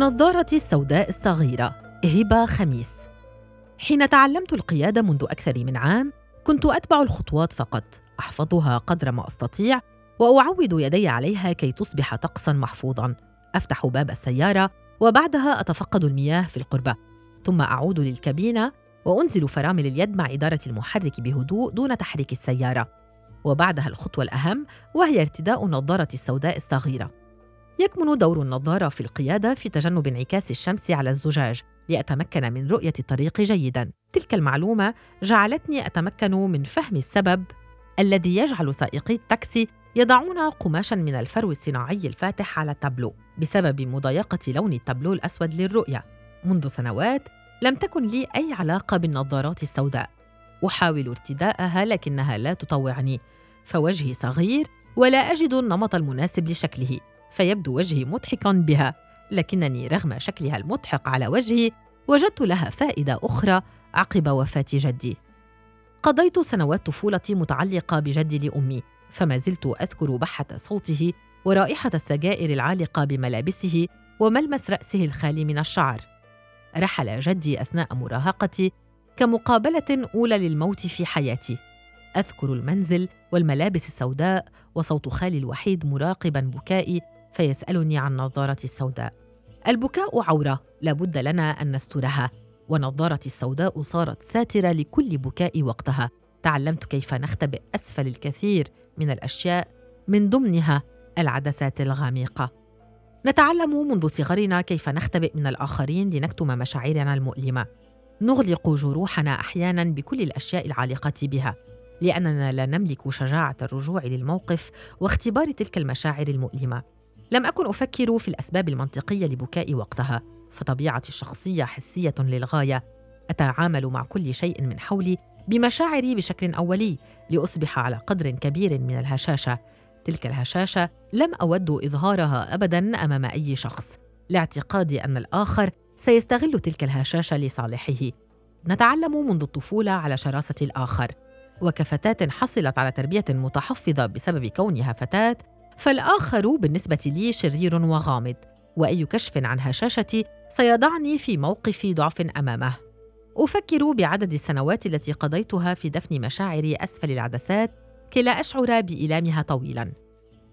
نظارتي السوداء الصغيرة هبة خميس. حين تعلمت القيادة منذ أكثر من عام كنت أتبع الخطوات فقط أحفظها قدر ما أستطيع وأعود يدي عليها كي تصبح طقسا محفوظا. أفتح باب السيارة وبعدها أتفقد المياه في القربة. ثم أعود للكابينة وأنزل فرامل اليد مع إدارة المحرك بهدوء دون تحريك السيارة. وبعدها الخطوة الأهم وهي ارتداء النظارة السوداء الصغيرة. يكمن دور النظارة في القيادة في تجنب انعكاس الشمس على الزجاج لأتمكن من رؤية الطريق جيداً. تلك المعلومة جعلتني أتمكن من فهم السبب الذي يجعل سائقي التاكسي يضعون قماشا من الفرو الصناعي الفاتح على التابلو بسبب مضايقة لون التابلو الأسود للرؤية. منذ سنوات لم تكن لي أي علاقة بالنظارات السوداء. أحاول ارتداءها لكنها لا تطوعني، فوجهي صغير ولا أجد النمط المناسب لشكله. فيبدو وجهي مضحكا بها لكنني رغم شكلها المضحك على وجهي وجدت لها فائدة أخرى عقب وفاة جدي. قضيت سنوات طفولتي متعلقة بجدي لأمي فما زلت أذكر بحة صوته ورائحة السجائر العالقة بملابسه وملمس رأسه الخالي من الشعر. رحل جدي أثناء مراهقتي كمقابلة أولى للموت في حياتي. أذكر المنزل والملابس السوداء وصوت خالي الوحيد مراقبا بكائي فيسألني عن نظارتي السوداء. البكاء عورة لابد لنا أن نسترها. ونظارتي السوداء صارت ساترة لكل بكاء وقتها. تعلمت كيف نختبئ أسفل الكثير من الأشياء من ضمنها العدسات الغامقة. نتعلم منذ صغرنا كيف نختبئ من الآخرين لنكتم مشاعرنا المؤلمة. نغلق جروحنا أحيانا بكل الأشياء العالقة بها لأننا لا نملك شجاعة الرجوع للموقف واختبار تلك المشاعر المؤلمة. لم أكن أفكر في الأسباب المنطقية لبكائي وقتها فطبيعتي الشخصية حسية للغاية. أتعامل مع كل شيء من حولي بمشاعري بشكل أولي لأصبح على قدر كبير من الهشاشة. تلك الهشاشة لم أود إظهارها أبدا أمام أي شخص. لاعتقادي أن الآخر سيستغل تلك الهشاشة لصالحه. نتعلم منذ الطفولة على شراسة الآخر وكفتاة حصلت على تربية متحفظة بسبب كونها فتاة فالآخر بالنسبة لي شرير وغامض وأي كشف عن هشاشتي سيضعني في موقف ضعف أمامه. أفكر بعدد السنوات التي قضيتها في دفن مشاعري أسفل العدسات كي لا أشعر بإيلامها طويلاً.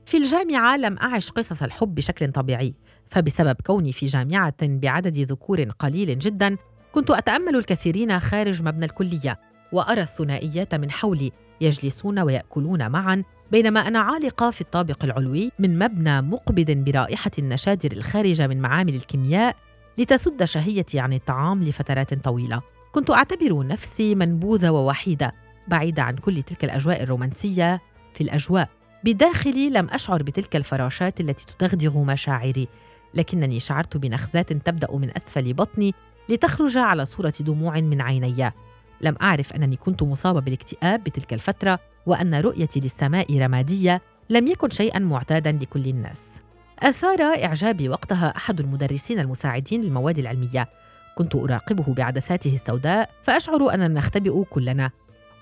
في الجامعة لم أعش قصص الحب بشكل طبيعي فبسبب كوني في جامعة بعدد ذكور قليل جدا كنت أتأمل الكثيرين خارج مبنى الكلية وأرى الثنائيات من حولي يجلسون ويأكلون معا بينما أنا عالقة في الطابق العلوي من مبنى مقبض برائحة النشادر الخارجة من معامل الكيمياء لتسد شهيتي عن الطعام لفترات طويلة. كنت أعتبر نفسي منبوذة ووحيدة بعيدة عن كل تلك الأجواء الرومانسية. في الأجواء بداخلي لم أشعر بتلك الفراشات التي تدغدغ مشاعري لكنني شعرت بنخزات تبدأ من أسفل بطني لتخرج على صورة دموع من عيني. لم أعرف أنني كنت مصابة بالاكتئاب بتلك الفترة وأن رؤيتي للسماء رمادية لم يكن شيئا معتادا لكل الناس. أثار إعجابي وقتها أحد المدرسين المساعدين للمواد العلمية. كنت أراقبه بعدساته السوداء فأشعر أننا نختبئ كلنا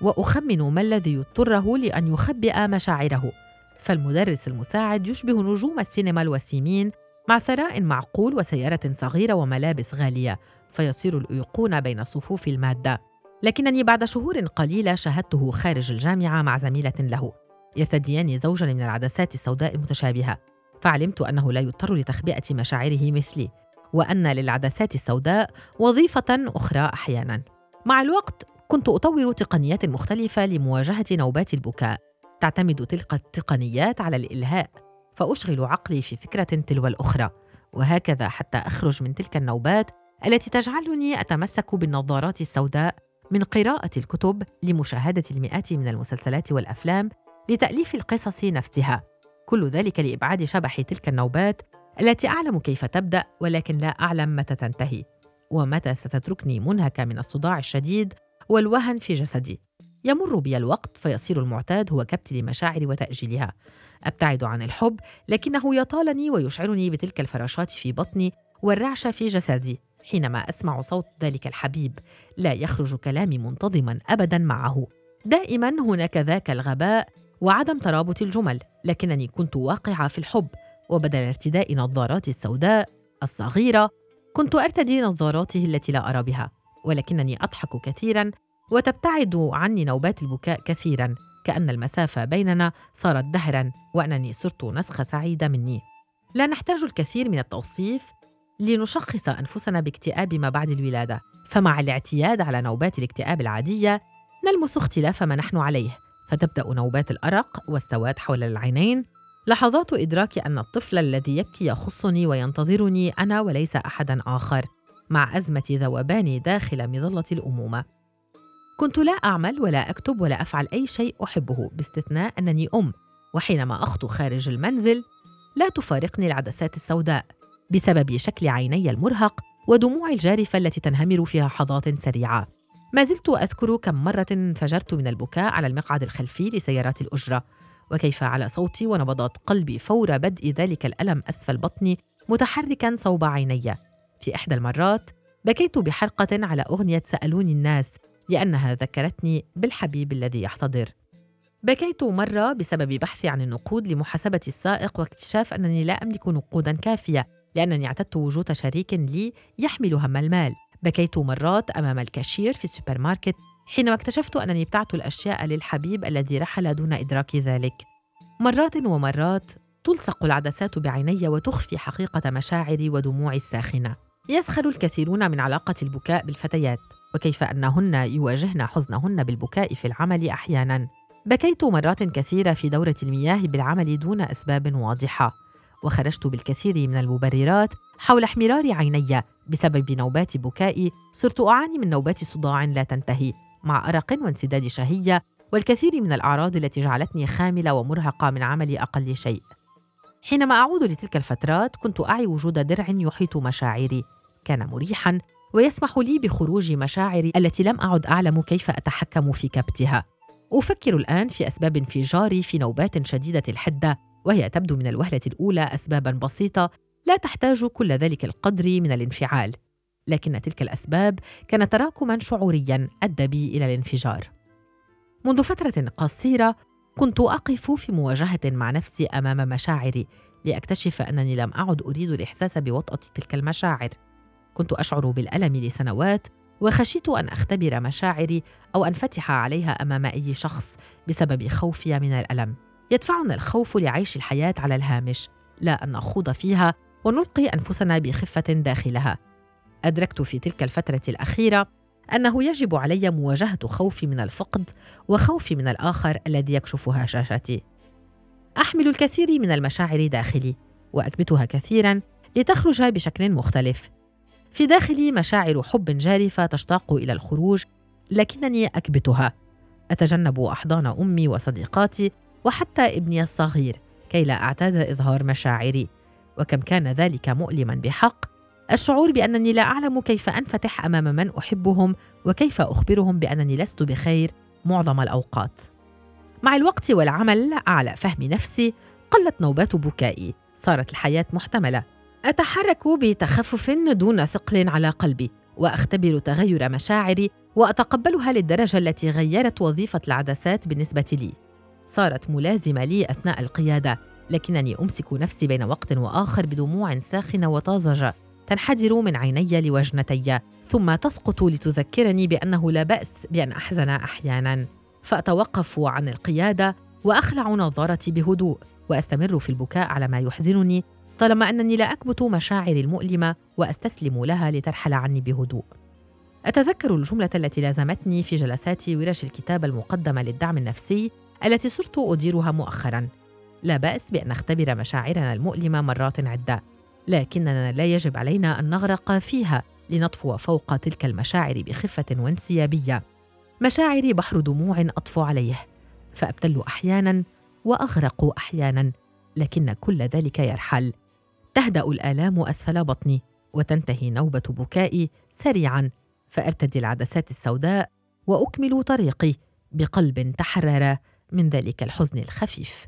وأخمن ما الذي يضطره لأن يخبئ مشاعره. فالمدرس المساعد يشبه نجوم السينما الوسيمين مع ثراء معقول وسيارة صغيرة وملابس غالية فيصير الأيقون بين صفوف المادة لكنني بعد شهور قليلة شاهدته خارج الجامعة مع زميلة له يرتديان زوجا من العدسات السوداء المتشابهة. فعلمت أنه لا يضطر لتخبئة مشاعره مثلي وأن للعدسات السوداء وظيفة أخرى أحيانا. مع الوقت كنت أطور تقنيات مختلفة لمواجهة نوبات البكاء. تعتمد تلك التقنيات على الإلهاء فأشغل عقلي في فكرة تلو الأخرى. وهكذا حتى أخرج من تلك النوبات التي تجعلني أتمسك بالنظارات السوداء من قراءة الكتب لمشاهدة المئات من المسلسلات والأفلام لتأليف القصص نفسها. كل ذلك لإبعاد شبح تلك النوبات التي أعلم كيف تبدأ ولكن لا أعلم متى تنتهي ومتى ستتركني منهكة من الصداع الشديد والوهن في جسدي. يمر بي الوقت فيصير المعتاد هو كبت لمشاعري وتأجيلها. أبتعد عن الحب لكنه يطالني ويشعرني بتلك الفراشات في بطني والرعشة في جسدي. حينما أسمع صوت ذلك الحبيب لا يخرج كلامي منتظما ابدا معه. دائما هناك ذاك الغباء وعدم ترابط الجمل لكنني كنت واقعة في الحب وبدل ارتداء نظاراتي السوداء الصغيرة كنت أرتدي نظاراته التي لا أرى بها ولكنني أضحك كثيرا وتبتعد عني نوبات البكاء كثيرا كأن المسافة بيننا صارت دهرا وأنني صرت نسخة سعيدة مني. لا نحتاج الكثير من التوصيف لنشخص أنفسنا باكتئاب ما بعد الولادة. فمع الاعتياد على نوبات الاكتئاب العادية نلمس اختلاف ما نحن عليه. فتبدأ نوبات الأرق والسواد حول العينين. لحظات إدراك أن الطفل الذي يبكي يخصني وينتظرني أنا وليس أحدا آخر مع أزمة ذوباني داخل مظلة الأمومة. كنت لا أعمل ولا أكتب ولا أفعل أي شيء أحبه باستثناء أنني أم. وحينما أخطو خارج المنزل لا تفارقني العدسات السوداء. بسبب شكل عيني المرهق ودموع الجارفة التي تنهمر في لحظات سريعة. ما زلت أذكر كم مرة انفجرت من البكاء على المقعد الخلفي لسيارات الأجرة. وكيف على صوتي ونبضات قلبي فور بدء ذلك الألم أسفل بطني متحركا صوب عيني. في إحدى المرات بكيت بحرقة على أغنية سألوني الناس لأنها ذكرتني بالحبيب الذي يحتضر. بكيت مرة بسبب بحثي عن النقود لمحاسبة السائق واكتشاف أنني لا أملك نقودا كافية. لأنني اعتدت وجود شريك لي يحمل هم المال. بكيت مرات أمام الكاشير في السوبر ماركت حينما اكتشفت أنني ابتعت الأشياء للحبيب الذي رحل دون إدراك ذلك. مرات ومرات تلصق العدسات بعيني وتخفي حقيقة مشاعري ودموعي الساخنة. يسخر الكثيرون من علاقة البكاء بالفتيات وكيف أنهن يواجهن حزنهن بالبكاء في العمل أحيانا. بكيت مرات كثيرة في دورة المياه بالعمل دون أسباب واضحة. وخرجت بالكثير من المبررات حول احمرار عيني بسبب نوبات بكائي صرت أعاني من نوبات صداع لا تنتهي مع أرق وانسداد شهية والكثير من الأعراض التي جعلتني خاملة ومرهقة من عمل أقل شيء. حينما أعود لتلك الفترات كنت أعي وجود درع يحيط مشاعري. كان مريحا ويسمح لي بخروج مشاعري التي لم أعد أعلم كيف أتحكم في كبتها. أفكر الآن في أسباب انفجاري في نوبات شديدة الحدة وهي تبدو من الوهلة الأولى أسبابا بسيطة لا تحتاج كل ذلك القدر من الانفعال لكن تلك الأسباب كانت تراكما شعوريا أدى بي إلى الانفجار. منذ فترة قصيرة كنت أقف في مواجهة مع نفسي أمام مشاعري لأكتشف أنني لم أعد أريد الإحساس بوطأة تلك المشاعر. كنت أشعر بالألم لسنوات وخشيت أن أختبر مشاعري أو أنفتح عليها أمام أي شخص بسبب خوفي من الألم. يدفعنا الخوف لعيش الحياة على الهامش لا أن نخوض فيها ونلقي أنفسنا بخفة داخلها. أدركت في تلك الفترة الأخيرة أنه يجب علي مواجهة خوفي من الفقد وخوفي من الآخر الذي يكشف هشاشتي أحمل الكثير من المشاعر داخلي وأكبتها كثيرا لتخرج بشكل مختلف. في داخلي مشاعر حب جارفة تشتاق إلى الخروج لكنني أكبتها. أتجنب أحضان أمي وصديقاتي وحتى ابني الصغير كي لا أعتاد إظهار مشاعري. وكم كان ذلك مؤلما بحق الشعور بأنني لا أعلم كيف أنفتح أمام من أحبهم وكيف أخبرهم بأنني لست بخير معظم الأوقات. مع الوقت والعمل على فهم نفسي قلت نوبات بكائي صارت الحياة محتملة. أتحرك بتخفف دون ثقل على قلبي وأختبر تغير مشاعري وأتقبلها للدرجة التي غيرت وظيفة العدسات بالنسبة لي. صارت ملازمة لي أثناء القيادة لكنني أمسك نفسي بين وقت وآخر بدموع ساخنه وطازجه تنحدر من عيني لوجنتي ثم تسقط لتذكرني بأنه لا بأس بأن أحزن أحيانا. فأتوقف عن القيادة وأخلع نظارتي بهدوء وأستمر في البكاء على ما يحزنني طالما أنني لا أكبت مشاعري المؤلمة وأستسلم لها لترحل عني بهدوء. أتذكر الجملة التي لازمتني في جلسات ورش الكتابه المقدمة للدعم النفسي التي صرت أديرها مؤخرا. لا بأس بأن نختبر مشاعرنا المؤلمة مرات عدة لكننا لا يجب علينا أن نغرق فيها لنطفو فوق تلك المشاعر بخفة وانسيابية. مشاعري بحر دموع أطفو عليه فأبتل أحيانا وأغرق أحيانا لكن كل ذلك يرحل. تهدأ الآلام أسفل بطني وتنتهي نوبة بكائي سريعا فأرتدي العدسات السوداء وأكمل طريقي بقلب تحرر. من ذلك الحزن الخفيف.